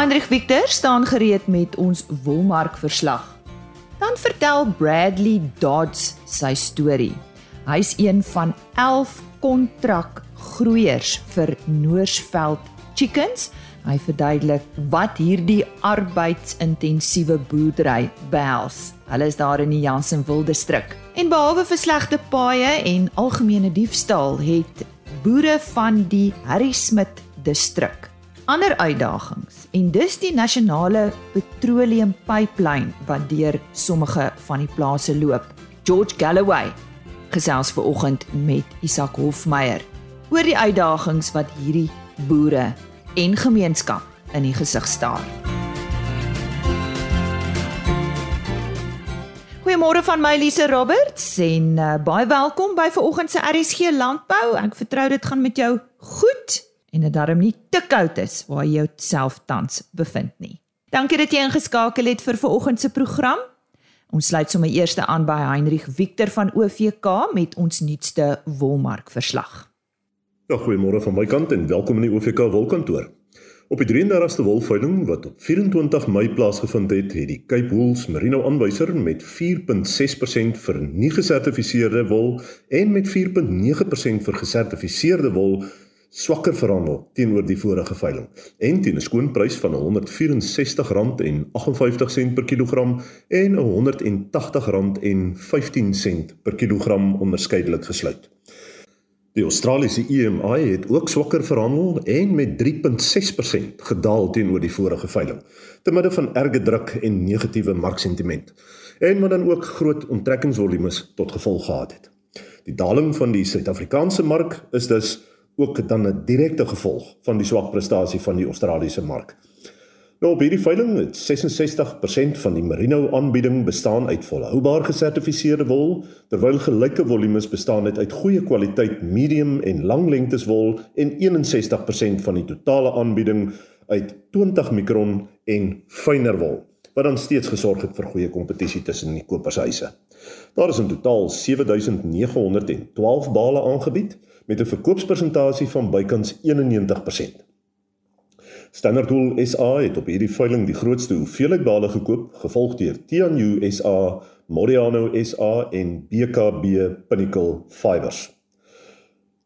Heinrich Victor staan gereed met ons wolmark verslag. Dan vertel Bradley Dodds sy storie. Hy's een van 11 kontrakgroeiers vir Noorsveld Chickens. Hy verduidelik wat hierdie arbeidsintensiewe boerdery behels. Hulle is daar in die Jansenwil distrik. En behalwe vir slegte paaie en algemene diefstal het boere van die Harry Smit distrik ander uitdagings en dis die nasionale petroleumpyplyn wat deur sommige van die plase loop. George Galloway gesels ver oggend met Isak Hofmeyer oor die uitdagings wat hierdie boere en gemeenskap in die gesig staar. Goeiemôre van my Lise Roberts en uh, baie welkom by ver oggend se RSG Landbou. Ek vertrou dit gaan met jou goed en dit darm nie te koud is waar jy jouself tans bevind nie. Dankie dat jy ingeskakel het vir vanoggend se program. Ons sluit sommer eers aan by Heinrich Victor van OVK met ons nuutste wolmark verslag. Ja, goeiemôre van my kant en welkom in die OVK wolkantoor. Op die 33ste wolveiling wat op 24 Mei plaasgevind het, het die Cape Wools Merino aanwyser met 4.6% vir nie gesertifiseerde wol en met 4.9% vir gesertifiseerde wol swakker verhandel teenoor die vorige veiling en teen 'n skoonprys van R164.58 per kilogram en R180.15 per kilogram onderskeidelik gesluit. Die Australiese EMI het ook swakker verhandel en met 3.6% gedaal teenoor die vorige veiling te midde van erge druk en negatiewe marksentiment en wat dan ook groot onttrekkingsvolumes tot gevolg gehad het. Die daling van die Suid-Afrikaanse mark is dus ook dan 'n direkte gevolg van die swak prestasie van die Australiese mark. Nou op hierdie veiling het 66% van die merino aanbieding bestaan uit volhoubaar gesertifiseerde wol, terwyl gelyke volumes bestaan uit goeie kwaliteit medium en lang lengtes wol en 61% van die totale aanbieding uit 20 mikron en fyner wol wat dan steeds gesorg het vir goeie kompetisie tussen die kopershuise. Daar is in totaal 7912 bale aangebied met 'n verkoopspersentasie van bykans 91%. Standard Wool SA het op hierdie veiling die grootste hoeveelheid bale gekoop, gevolg deur Tianyu SA, Modiano SA en BKB Pinnacle Fibers.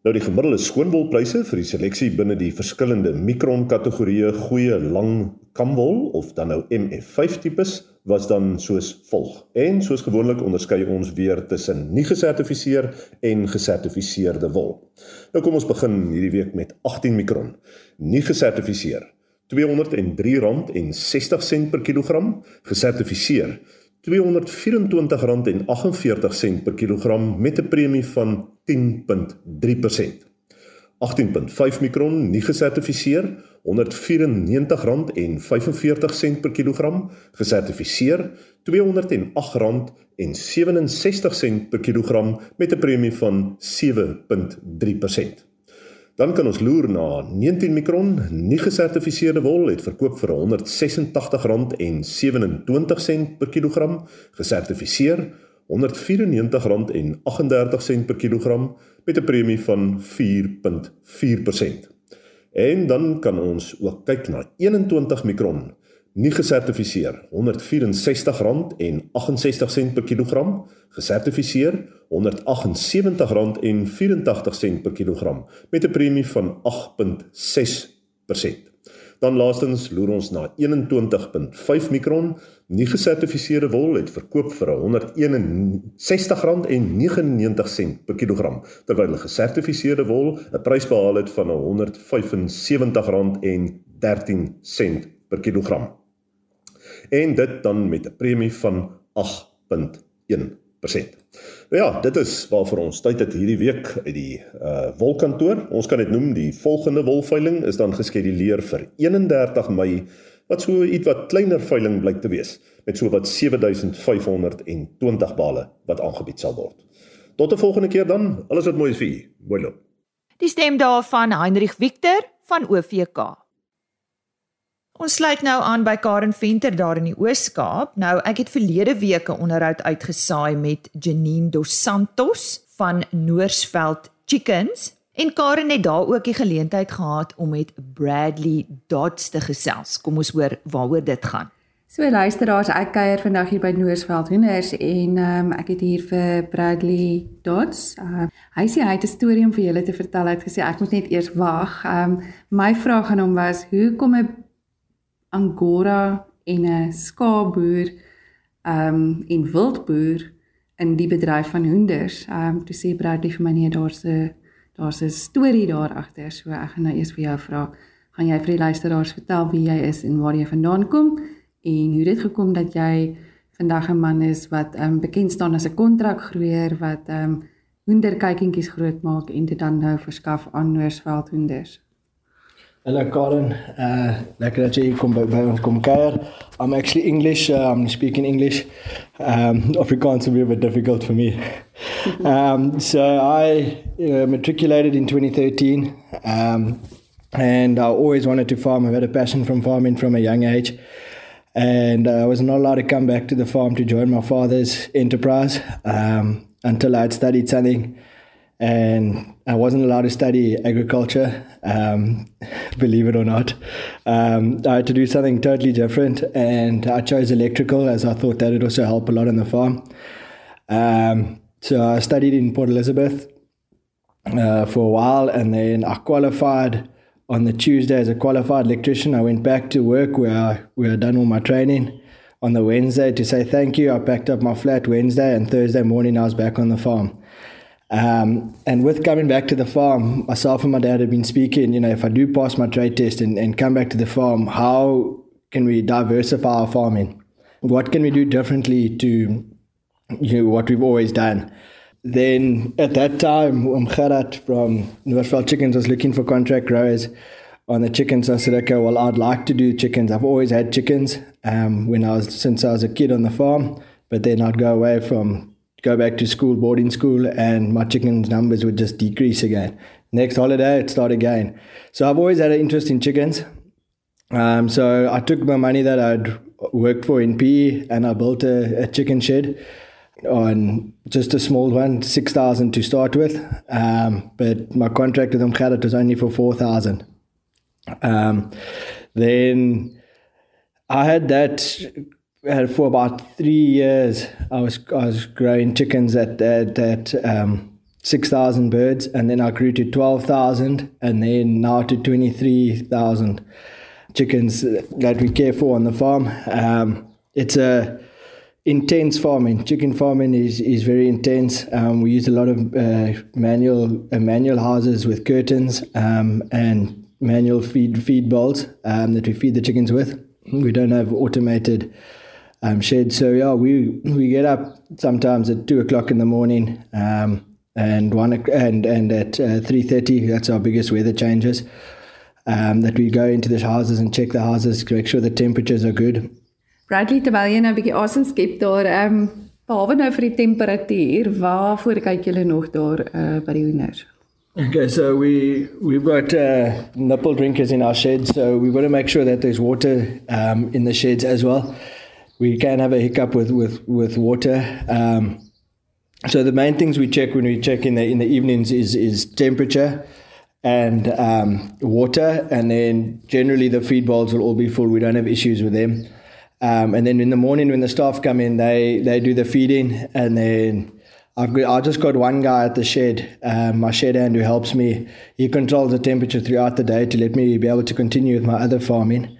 Nou die gemiddelde skoonwolpryse vir die seleksie binne die verskillende mikron kategorieë goeie lang kamwol of dan nou MF5 tipes was dan soos volg. En soos gewoonlik onderskei ons weer tussen nie gesertifiseer en gesertifiseerde wol. Nou kom ons begin hierdie week met 18 mikron. Nie gesertifiseer R203.60 per kilogram, gesertifiseer R224.48 per kilogram met 'n premie van 10.3%. 18.5 mikron nie gesertifiseer R194.45 per kilogram gesertifiseer R208.67 per kilogram met 'n premie van 7.3%. Dan kan ons loer na 19 mikron nie gesertifiseerde wol het verkoop vir R186.27 per kilogram, gesertifiseer R194.38 per kilogram met 'n premie van 4.4%. En dan kan ons ook kyk na 21 mikron nie gesertifiseer R164.68 per kilogram. Gesertifiseer R178.84 per kilogram. Met 'n premie van 8.6%. Dan laastens loer ons na 21.5 mikron. Nie gesertifiseerde wol het verkoop vir R161.99 per kilogram terwyl 'n gesertifiseerde wol 'n prys behaal het van R175.13 per kilogram en dit dan met 'n premie van 8.1%. Nou ja, dit is waarvoor ons tyd het hierdie week uit die uh wolkantoor. Ons kan dit noem die volgende wolveiling is dan geskeduleer vir 31 Mei wat so iets wat kleiner veiling blyk te wees met so wat 7520 bale wat aangebied sal word. Tot 'n volgende keer dan. Alles wat mooi is vir u. Mooi loop. Die stem daarvan Heinrich Victor van OVK. Ons sluit nou aan by Karen Venter daar in die Oos-Kaap. Nou, ek het verlede week 'n onderhoud uitgesaai met Janine Dos Santos van Noorsveld Chickens En Karen het daar ook die geleentheid gehad om met Bradley Dodds te gesels. Kom ons hoor waaroor dit gaan. So luisteraars, ek kuier vandag hier by Noordveld Hoenders en um, ek het hier vir Bradley Dodds. Uh, hy sê hy het 'n storie om vir julle te vertel. Hy het gesê ek moet net eers wag. Um, my vraag aan hom was: "Hoe kom 'n angora en 'n skaapboer um en wildboer in die bedryf van hoenders?" Um toe sê Bradley vir my nee, daar's 'n daar's 'n storie daar agter. So ek gaan nou eers vir jou vra, gaan jy vir die luisteraars vertel wie jy is en waar jy vandaan kom? en hoe dit gekom dat jy vandag 'n man is wat um, bekend staan as 'n kontrakgroeier wat ehm um, hoenderkykingies grootmaak en dit dan nou verskaf aan Noordveld hoenders. Hallo Karen, uh lekker dat jy kom by, by ons kuier. I'm actually English, uh, I'm speaking English. Um Afrikaans will be a bit difficult for me. um so I uh, matriculated in 2013. Um and I always wanted to farm. I've had a passion from farming from a young age. and I was not allowed to come back to the farm to join my father's enterprise um, until I had studied something. And I wasn't allowed to study agriculture, um, believe it or not. Um, I had to do something totally different, and I chose electrical as I thought that would also help a lot on the farm. Um, so I studied in Port Elizabeth uh, for a while, and then I qualified on the Tuesday as a qualified electrician. I went back to work where I, where I done all my training. On the Wednesday to say thank you, I packed up my flat Wednesday, and Thursday morning I was back on the farm. Um, and with coming back to the farm, myself and my dad have been speaking. You know, if I do pass my trade test and, and come back to the farm, how can we diversify our farming? What can we do differently to you know, what we've always done? then at that time, um Umkharat from Noordveld Chickens was looking for contract growers on the chickens. I said, okay, well, I'd like to do chickens. I've always had chickens um, when I was since I was a kid on the farm, but then I'd go away from go back to school, boarding school, and my chickens numbers would just decrease again. Next holiday, it start again. So I've always had an interest in chickens. Um, so I took my money that I'd worked for in PE and I built a, a chicken shed on just a small one, 6,000 to start with. Um, but my contract with Umkhadat was only for 4,000. Um, then I had that for about three years. I was I was growing chickens at at, at um, six thousand birds, and then I grew to twelve thousand, and then now to twenty three thousand chickens that we care for on the farm. Um, it's a intense farming. Chicken farming is, is very intense. Um, we use a lot of uh, manual uh, manual houses with curtains um, and manual feed feed bowls um, that we feed the chickens with. We don't have automated um, sheds, so yeah, we we get up sometimes at two o'clock in the morning. Um, and one and and at uh, three thirty, that's our biggest weather changes. Um, that we go into the houses and check the houses to make sure the temperatures are good Bradley terwyl jy nou 'n bietjie asem skep daar, ehm um, behalwe nou vir die temperatuur, waarvoor kyk julle nog daar uh, by die hoenders? Okay, so we we've got uh, nipple drinkers in our sheds, so we've got to make sure that there's water um, in the sheds as well. We can have a hiccup with with with water. Um, so the main things we check when we check in the in the evenings is is temperature and um, water, and then generally the feed bowls will all be full. We don't have issues with them. Um, and then in the morning when the staff come in, they they do the feeding, and then I've got, I just got one guy at the shed, um, my shed hand who helps me. He controls the temperature throughout the day to let me be able to continue with my other farming.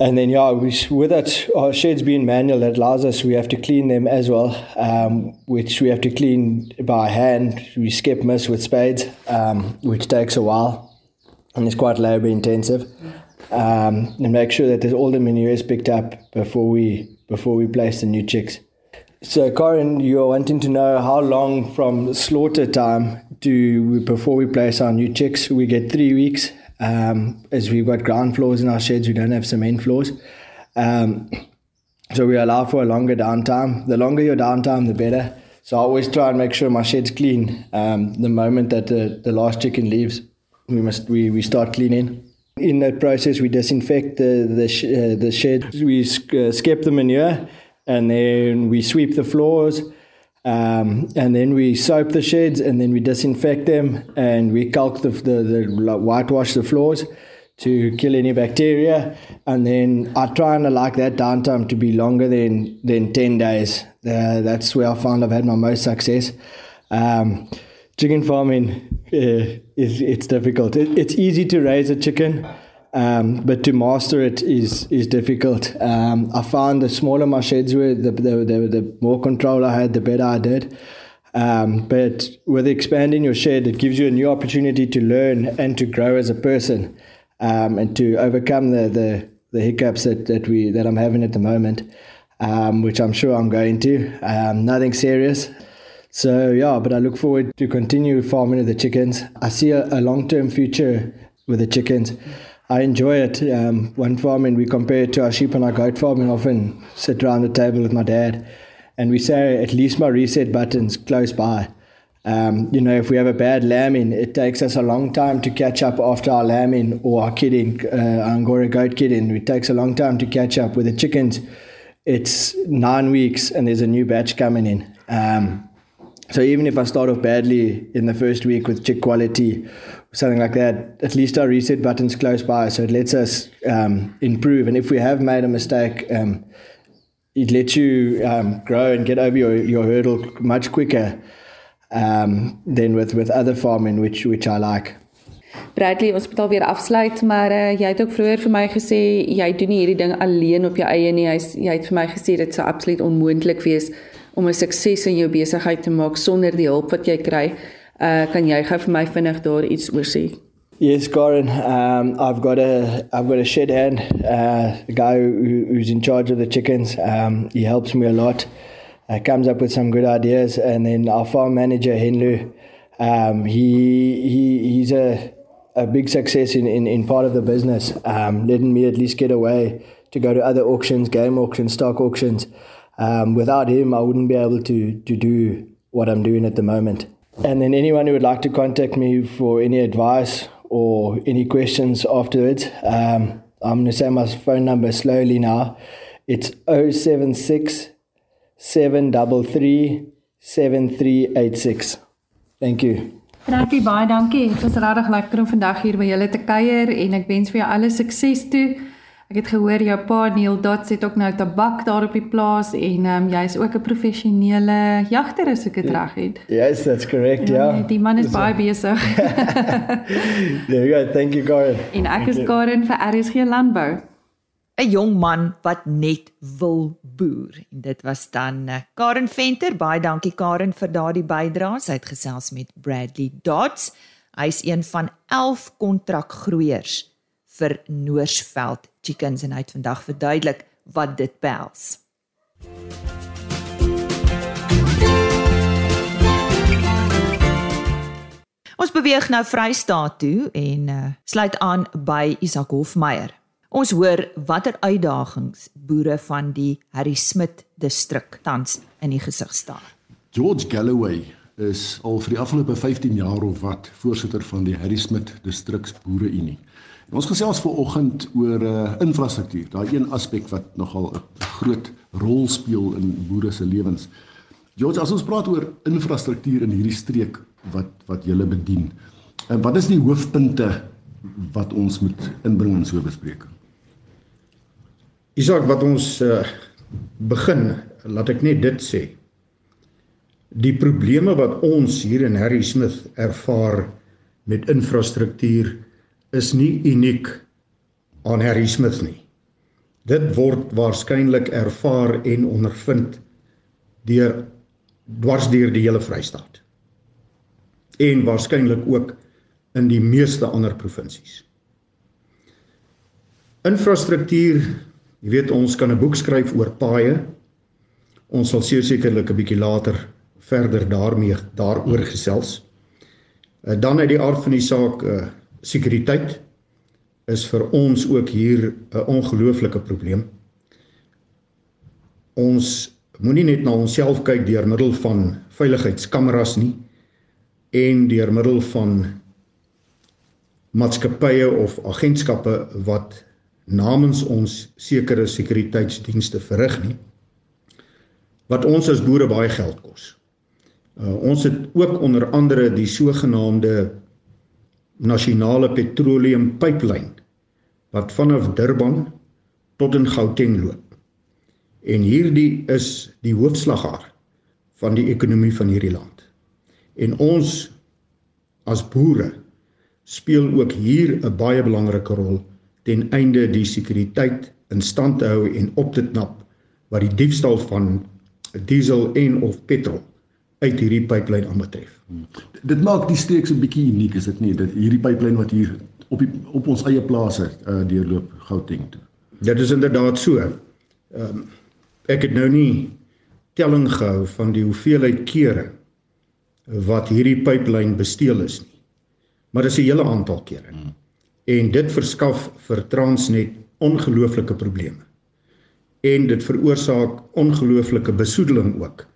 And then yeah, we, with that our sheds being manual, that allows us we have to clean them as well, um, which we have to clean by hand. We skip mist with spades, um, which takes a while, and it's quite labour intensive um, and make sure that there's all the manure is picked up before we before we place the new chicks. So, Corin, you're wanting to know how long from slaughter time do we, before we place our new chicks? We get three weeks, um, as we've got ground floors in our sheds. We don't have cement floors. Um, so we allow for a longer downtime. The longer your downtime, the better. So I always try and make sure my shed's clean. Um, the moment that the, the last chicken leaves, we must we, we start cleaning. In that process, we disinfect the the, sh- uh, the shed. We uh, skip the manure, and then we sweep the floors. Um, and then we soap the sheds and then we disinfect them and we caulk the, the, the whitewash the floors to kill any bacteria. And then I try and like that downtime to be longer than, than 10 days. Uh, that's where I found I've had my most success. Um, chicken farming is it's difficult. It, it's easy to raise a chicken. Um, but to master it is is difficult. Um, I found the smaller my sheds were, the, the, the, the more control I had, the better I did. Um, but with expanding your shed, it gives you a new opportunity to learn and to grow as a person, um, and to overcome the, the, the hiccups that, that we that I'm having at the moment, um, which I'm sure I'm going to. Um, nothing serious. So yeah, but I look forward to continue farming the chickens. I see a, a long term future with the chickens. I enjoy it. Um, one farming, we compare it to our sheep and our goat farming. Often sit around the table with my dad, and we say at least my reset button's close by. Um, you know, if we have a bad lambing, it takes us a long time to catch up after our lambing or our kidding, uh, Angora goat kidding. It takes a long time to catch up. With the chickens, it's nine weeks and there's a new batch coming in. Um, so even if I start off badly in the first week with chick quality something like that, at least our reset button's close by, so it lets us um, improve. And if we have made a mistake, um, it lets you um, grow and get over your, your hurdle much quicker um, than with, with other farming, which, which I like. Bradley, ons moet alweer afsluit, maar uh, jy het ook vroeër vir my gesê jy doen nie hierdie ding alleen op jou eie nie. Jy het vir my gesê dit sou absoluut onmoontlik wees om 'n sukses in jou besigheid te maak sonder die hulp wat jy kry. Uh kan jy gou vir my vinnig daar iets oor sê? Yes, Goran. Um, I've got a I've got a shed hand, uh, a guy who, who's in charge of the chickens. Um, he helps me a lot. Uh, comes up with some good ideas, and then our farm manager Henlu, um, he he he's a a big success in, in, in part of the business, um, letting me at least get away to go to other auctions, game auctions, stock auctions. Um, without him, I wouldn't be able to to do what I'm doing at the moment. And then anyone who would like to contact me for any advice or any questions afterwards, um, I'm going to say my phone number slowly now. It's 076 733 7386. Thank you. Dankie baie dankie. Dit was regtig lekker om vandag hier by julle te kuier en ek wens vir jou alle sukses toe. Ek het gehoor jou pa Neil Dots het ook nou tabak daar op die plaas en um, jy is ook 'n professionele jagter as ek dit reg het. Yes, that's correct, ja. Yeah. Die man is baie besig. There you go. Thank you, Karen. En ek is Karen vir RSG Landbou. 'n Jong man wat net wil boer. En dit was dan uh, Karen Venter. Baie dankie Karen vir daardie bydrae. Sy het gesels met Bradley Dodds. Hy's een van 11 kontrakgroeiers vir Noorsveld chickens en hy het vandag verduidelik wat dit behels. Ons beweeg nou Vrystaat toe en uh, sluit aan by Isak Hofmeyer. Ons hoor watter uitdagings boere van die Harry Smit distrik tans in die gesig staar. George Galloway is al vir die afgelope 15 jaar of wat voorsitter van die Harry Smit distriks boereunie. Ons gesels ver oggend oor uh, infrastruktuur, daai een aspek wat nogal 'n groot rol speel in boere se lewens. George, as ons praat oor infrastruktuur in hierdie streek wat wat julle bedien, en wat is die hoofpunte wat ons moet inbring in so 'n bespreking? Isak, wat ons uh, begin, laat ek net dit sê. Die probleme wat ons hier in Harry Smith ervaar met infrastruktuur is nie uniek aan Harry Smith nie. Dit word waarskynlik ervaar en ondervind deur dwars deur die hele Vrystaat. En waarskynlik ook in die meeste ander provinsies. Infrastruktuur, jy weet ons kan 'n boek skryf oor paaie. Ons sal sekerlik 'n bietjie later verder daarmee daaroor gesels. Eh, dan uit die aard van die saak uh sekuriteit is vir ons ook hier 'n ongelooflike probleem. Ons moenie net na onsself kyk deur middel van veiligheidskameras nie en deur middel van maatskappye of agentskappe wat namens ons sekere sekuriteitsdienste verrig nie wat ons as boere baie geld kos. Uh, ons het ook onder andere die sogenaamde nasionale petroleumpipeline wat vanaf Durban tot in Gauteng loop. En hierdie is die hoofslagaar van die ekonomie van hierdie land. En ons as boere speel ook hier 'n baie belangrike rol ten einde die sekuriteit in stand te hou en op te knap wat die diefstal van diesel en of petrol uit hierdie pipeline aanbetref. Hmm. Dit maak die streek so 'n bietjie uniek, is dit nie? Dat hierdie pipeline wat hier op die op ons eie plase uh, deurloop Gauteng toe. Dit is inderdaad so. Ehm um, ek het nou nie telling gehou van die hoeveelheid kere wat hierdie pipeline besteel is nie. Maar dit is 'n hele aantal kere. Hmm. En dit verskaf vir Transnet ongelooflike probleme. En dit veroorsaak ongelooflike besoedeling ook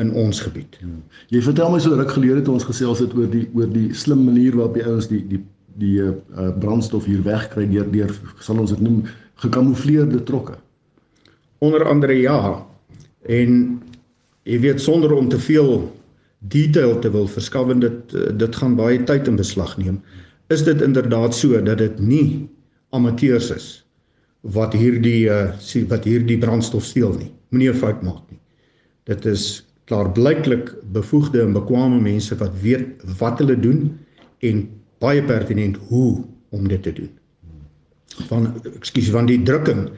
in ons gebied. Hmm. Jy vertel my so ruk gelede toe ons gesels het oor die oor die slim manier waarop die ouens die die die uh, brandstof hier wegkry deur deur sal ons dit noem gekamoufleerde trokke. Onder andere ja. En jy weet sonder om te veel detail te wil verskaf en dit dit gaan baie tyd in beslag neem. Is dit inderdaad so dat dit nie amateurs is wat hierdie uh, wat hierdie brandstof steel nie. Moenie 'n fout maak nie. Dit is klaarblyklik bevoegde en bekwame mense wat weet wat hulle doen en baie pertinent hoe om dit te doen. Van ekskuus van die drukking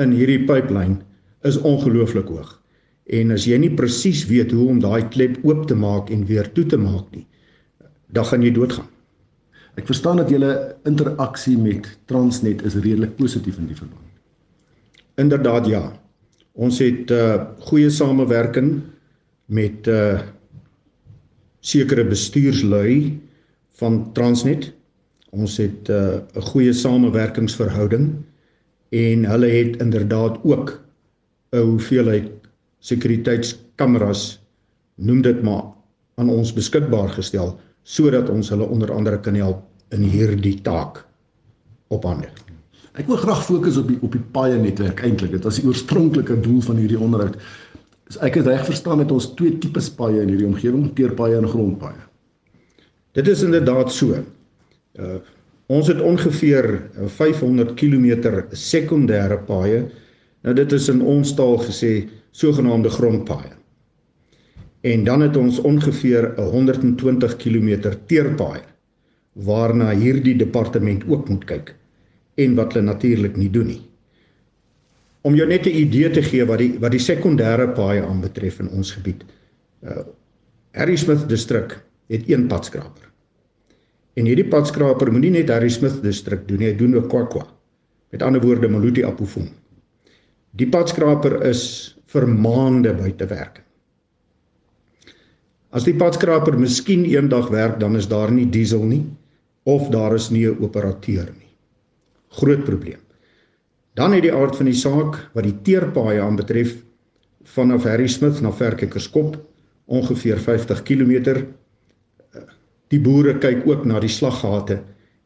in hierdie pipeline is ongelooflik hoog. En as jy nie presies weet hoe om daai klep oop te maak en weer toe te maak nie, dan gaan jy doodgaan. Ek verstaan dat julle interaksie met Transnet is redelik positief in die verband. Inderdaad ja. Ons het 'n uh, goeie samewerking met 'n uh, sekere bestuurslui van Transnet. Ons het 'n uh, goeie samewerkingsverhouding en hulle het inderdaad ook 'n hoeveelheid sekuriteitskameras noem dit maar aan ons beskikbaar gestel sodat ons hulle onder andere kan help in hierdie taak op hande. Ek wil graag fokus op die op die paaie netwerk eintlik. Dit was die oorspronklike doel van hierdie onderhoud. As ek dit reg verstaan het ons twee tipes paaie in hierdie omgewing, teerpaaie en grondpaaie. Dit is inderdaad so. Uh ons het ongeveer 500 km sekondêre paaie. Nou dit is in ons taal gesê sogenaamde grondpaaie. En dan het ons ongeveer 120 km teerpaaie waarna hierdie departement ook moet kyk en wat hulle natuurlik nie doen nie. Om jou net 'n idee te gee wat die wat die sekondêre paaie aanbetref in ons gebied. Uh Harry Smith distrik het een padskraper. En hierdie padskraper moenie net Harry Smith distrik doen nie, hy doen ook Kwakwa. Met ander woorde Maluti Apofung. Die padskraper is vir maande buite werk. As die padskraper miskien eendag werk, dan is daar nie diesel nie of daar is nie 'n operateur nie. Groot probleem. Dan het die aard van die saak wat die teerpaaie aanbetref vanaf Harry Smith na Verkekerskop ongeveer 50 km Die boere kyk ook na die slaggate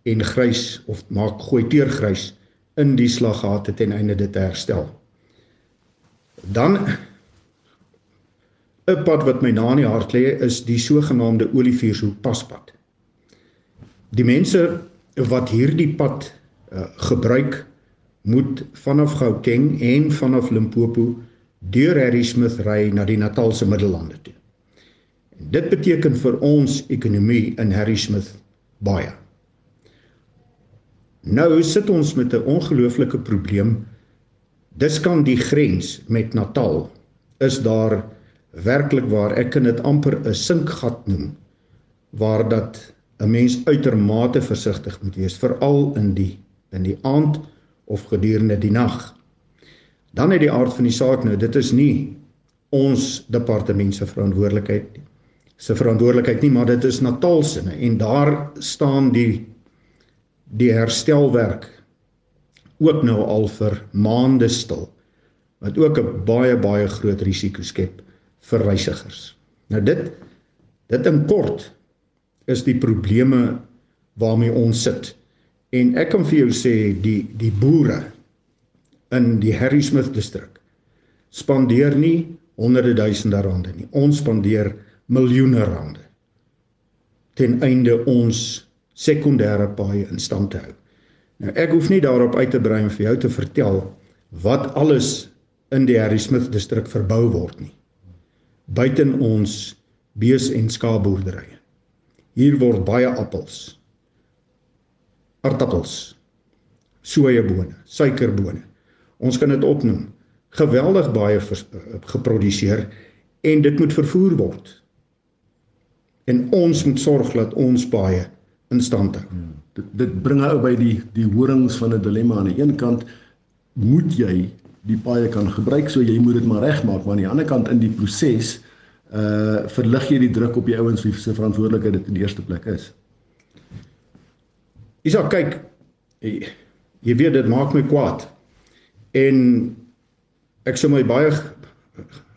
en grys of maak gooi teergrys in die slaggate ten einde dit te herstel. Dan 'n pad wat my na in die hart lê is die sogenaamde Olifuurshoek paspad. Die mense wat hierdie pad uh, gebruik moet vanaf Gauteng en vanaf Limpopo deur Harry Smith ry na die Natalse Middellande toe. Dit beteken vir ons ekonomie in Harry Smith baie. Nou sit ons met 'n ongelooflike probleem. Dis kan die grens met Natal is daar werklik waar ek kan dit amper 'n sinkgat noem waar dat 'n mens uitermate versigtig moet wees veral in die in die aand of gedurende die nag. Dan het die aard van die saak nou, dit is nie ons departement se verantwoordelikheid nie se verantwoordelikheid nie, maar dit is Natalsinne en daar staan die die herstelwerk ook nou al vir maande stil wat ook 'n baie baie groot risiko skep vir reisigers. Nou dit dit in kort is die probleme waarmee ons sit. En ek kan vir jou sê die die boere in die Harry Smith distrik spandeer nie honderde duisende rande nie. Ons spandeer miljoene rande ten einde ons sekondêre paaie in stand te hou. Nou ek hoef nie daarop uit te brei om vir jou te vertel wat alles in die Harry Smith distrik verbou word nie. Buiten ons bees en skaapboerderye. Hier word baie appels, aardappels, sojabone, suikerbone. Ons kan dit opnoem. Geweldig baie geproduseer en dit moet vervoer word. En ons moet sorg dat ons baie in stand hou. Hmm. Dit dit bring ou by die die horings van 'n dilemma aan die een kant moet jy die paaie kan gebruik so jy moet dit maar regmaak maar aan die ander kant in die proses uh verlig jy die druk op die ouens wie se verantwoordelikheid dit in die eerste plek is. Isak kyk jy, jy weet dit maak my kwaad. En ek sou my baie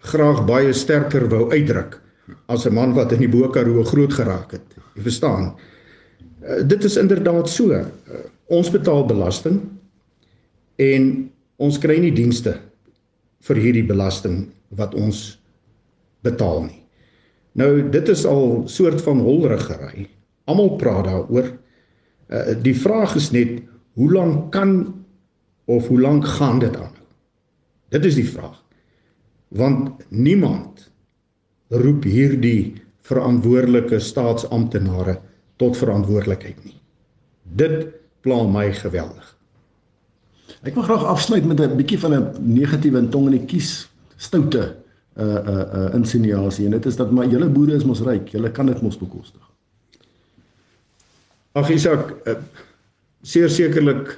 graag baie sterker wou uitdruk as 'n man wat in die Bo-Karoo groot geraak het. Jy verstaan? Uh, dit is inderdaad so. Uh, ons betaal belasting en ons kry nie dienste vir hierdie belasting wat ons betaal nie. Nou dit is al soort van holrigery. Almal praat daaroor. Uh, die vraag is net hoe lank kan of hoe lank gaan dit aan? Dit is die vraag want niemand roep hierdie verantwoordelike staatsamptenare tot verantwoordelikheid nie. Dit pla my geweldig. Ek wil graag afsluit met 'n bietjie van 'n negatiewe en tong in die kies stoute uh uh uh insinuasie en dit is dat maar julle boere is mos ryk, julle kan dit mos bekostig. Ag Isak, uh, seker sekerlik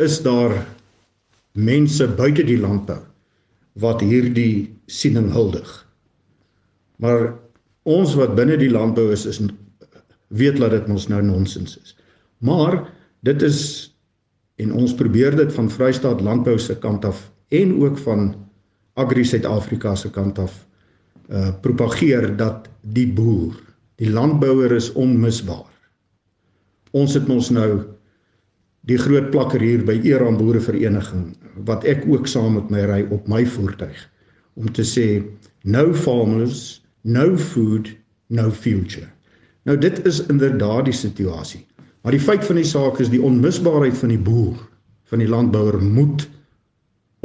is daar mense buite die landbou wat hierdie siening huldig. Maar ons wat binne die landbou is is weet dat dit mos nou nonsens is. Maar dit is en ons probeer dit van Vrystaat Landbou se kant af en ook van Agri Suid-Afrika se kant af uh propageer dat die boer, die landbouer is onmisbaar. Ons het mos nou die groot plakker hier by Eran Boerevereniging wat ek ook saam met my ry op my voertuig om te sê no farmers, no food, no future. Nou dit is inderdaad die situasie. Maar die feit van die saak is die onmisbaarheid van die boer, van die landbouer moet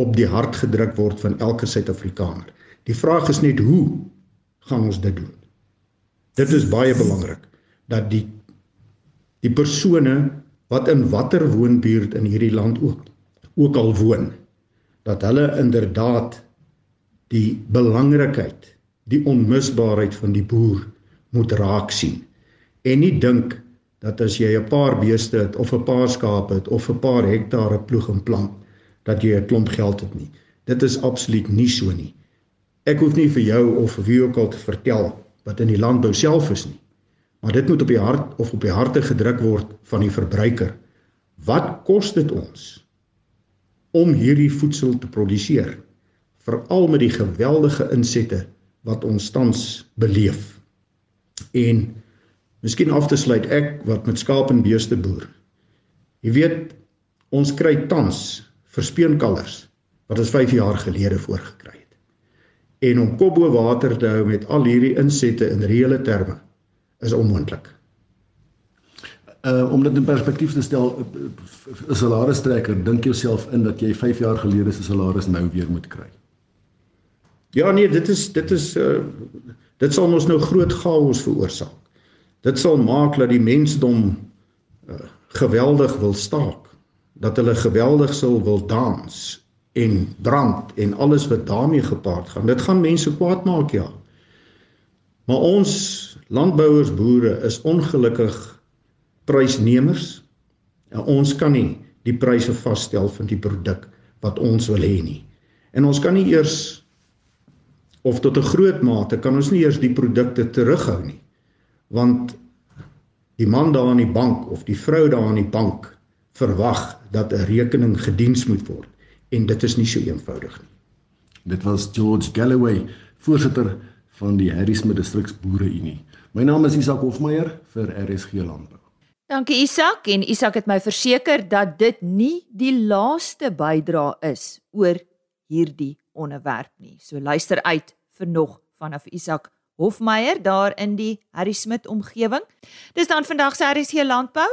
op die hart gedruk word van elke Suid-Afrikaner. Die vraag is net hoe gaan ons dit doen? Dit is baie belangrik dat die die persone wat in watter woonbuurt in hierdie land ook ook al woon dat hulle inderdaad die belangrikheid die onmisbaarheid van die boer moet raak sien. En nie dink dat as jy 'n paar beeste het of 'n paar skape het of 'n paar hektare ploeg en plant dat jy 'n klomp geld het nie. Dit is absoluut nie so nie. Ek hoef nie vir jou of vir wie ook al te vertel wat in die landbou self is nie Maar dit moet op die hart of op die harte gedruk word van die verbruiker. Wat kos dit ons om hierdie voedsel te produseer? Veral met die geweldige insette wat ons tans beleef. En miskien af te sluit ek wat met skaap en beeste boer. Jy weet ons kry tans verspeenkalvers wat ons 5 jaar gelede voorgekry het. En om kop bo water te hou met al hierdie insette in reële terme is onmoontlik. Uh om dit in perspektief te stel, 'n salaristrekker, dink jouself in dat jy 5 jaar gelede se salaris nou weer moet kry. Ja nee, dit is dit is uh dit sal ons nou groot chaos veroorsaak. Dit sal maak dat die mensdom uh, geweldig wil staak, dat hulle geweldig sal wil dans en brand en alles wat daarmee gepaard gaan. Dit gaan mense kwaad maak ja. Maar ons landbouers boere is ongelukkig prysnemers. En ons kan nie die pryse vasstel van die produk wat ons wil hê nie. En ons kan nie eers of tot 'n groot mate kan ons nie eers die produkte terughou nie. Want die man daar aan die bank of die vrou daar aan die bank verwag dat 'n rekening gediens moet word en dit is nie so eenvoudig nie. Dit was George Galloway, voorsitter van die Harrismith Distriks Boere Unie. My naam is Isak Hofmeyer vir RSG Landbou. Dankie Isak en Isak het my verseker dat dit nie die laaste bydra is oor hierdie onderwerp nie. So luister uit vir nog vanaf Isak Hofmeyer daar in die Harry Smit omgewing. Dis dan vandag se RSC Landbou.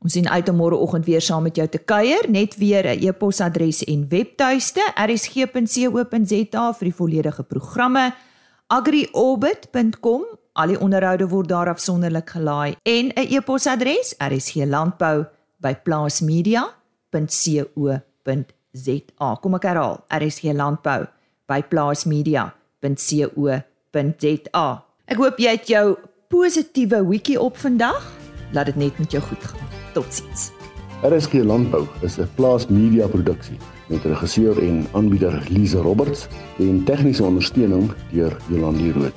Ons sien uit om môreoggend weer saam met jou te kuier, net weer 'n e-posadres en webtuiste rsg.co.za vir die volledige programme agriorbit.com al die onderhoude word daar afsonderlik gelaai. En 'n e-posadres rsglandbou@plaasmedia.co.za kom ek herhaal rsglandbou@plaasmedia.co.za ek hoop jy het jou positiewe weekie op vandag. Laat dit net met jou goed gaan. Totsiens. RSG Landbou is 'n plaas media produksie met regisseur en aanbieder Lize Roberts en tegniese ondersteuning deur Jolande Rooi.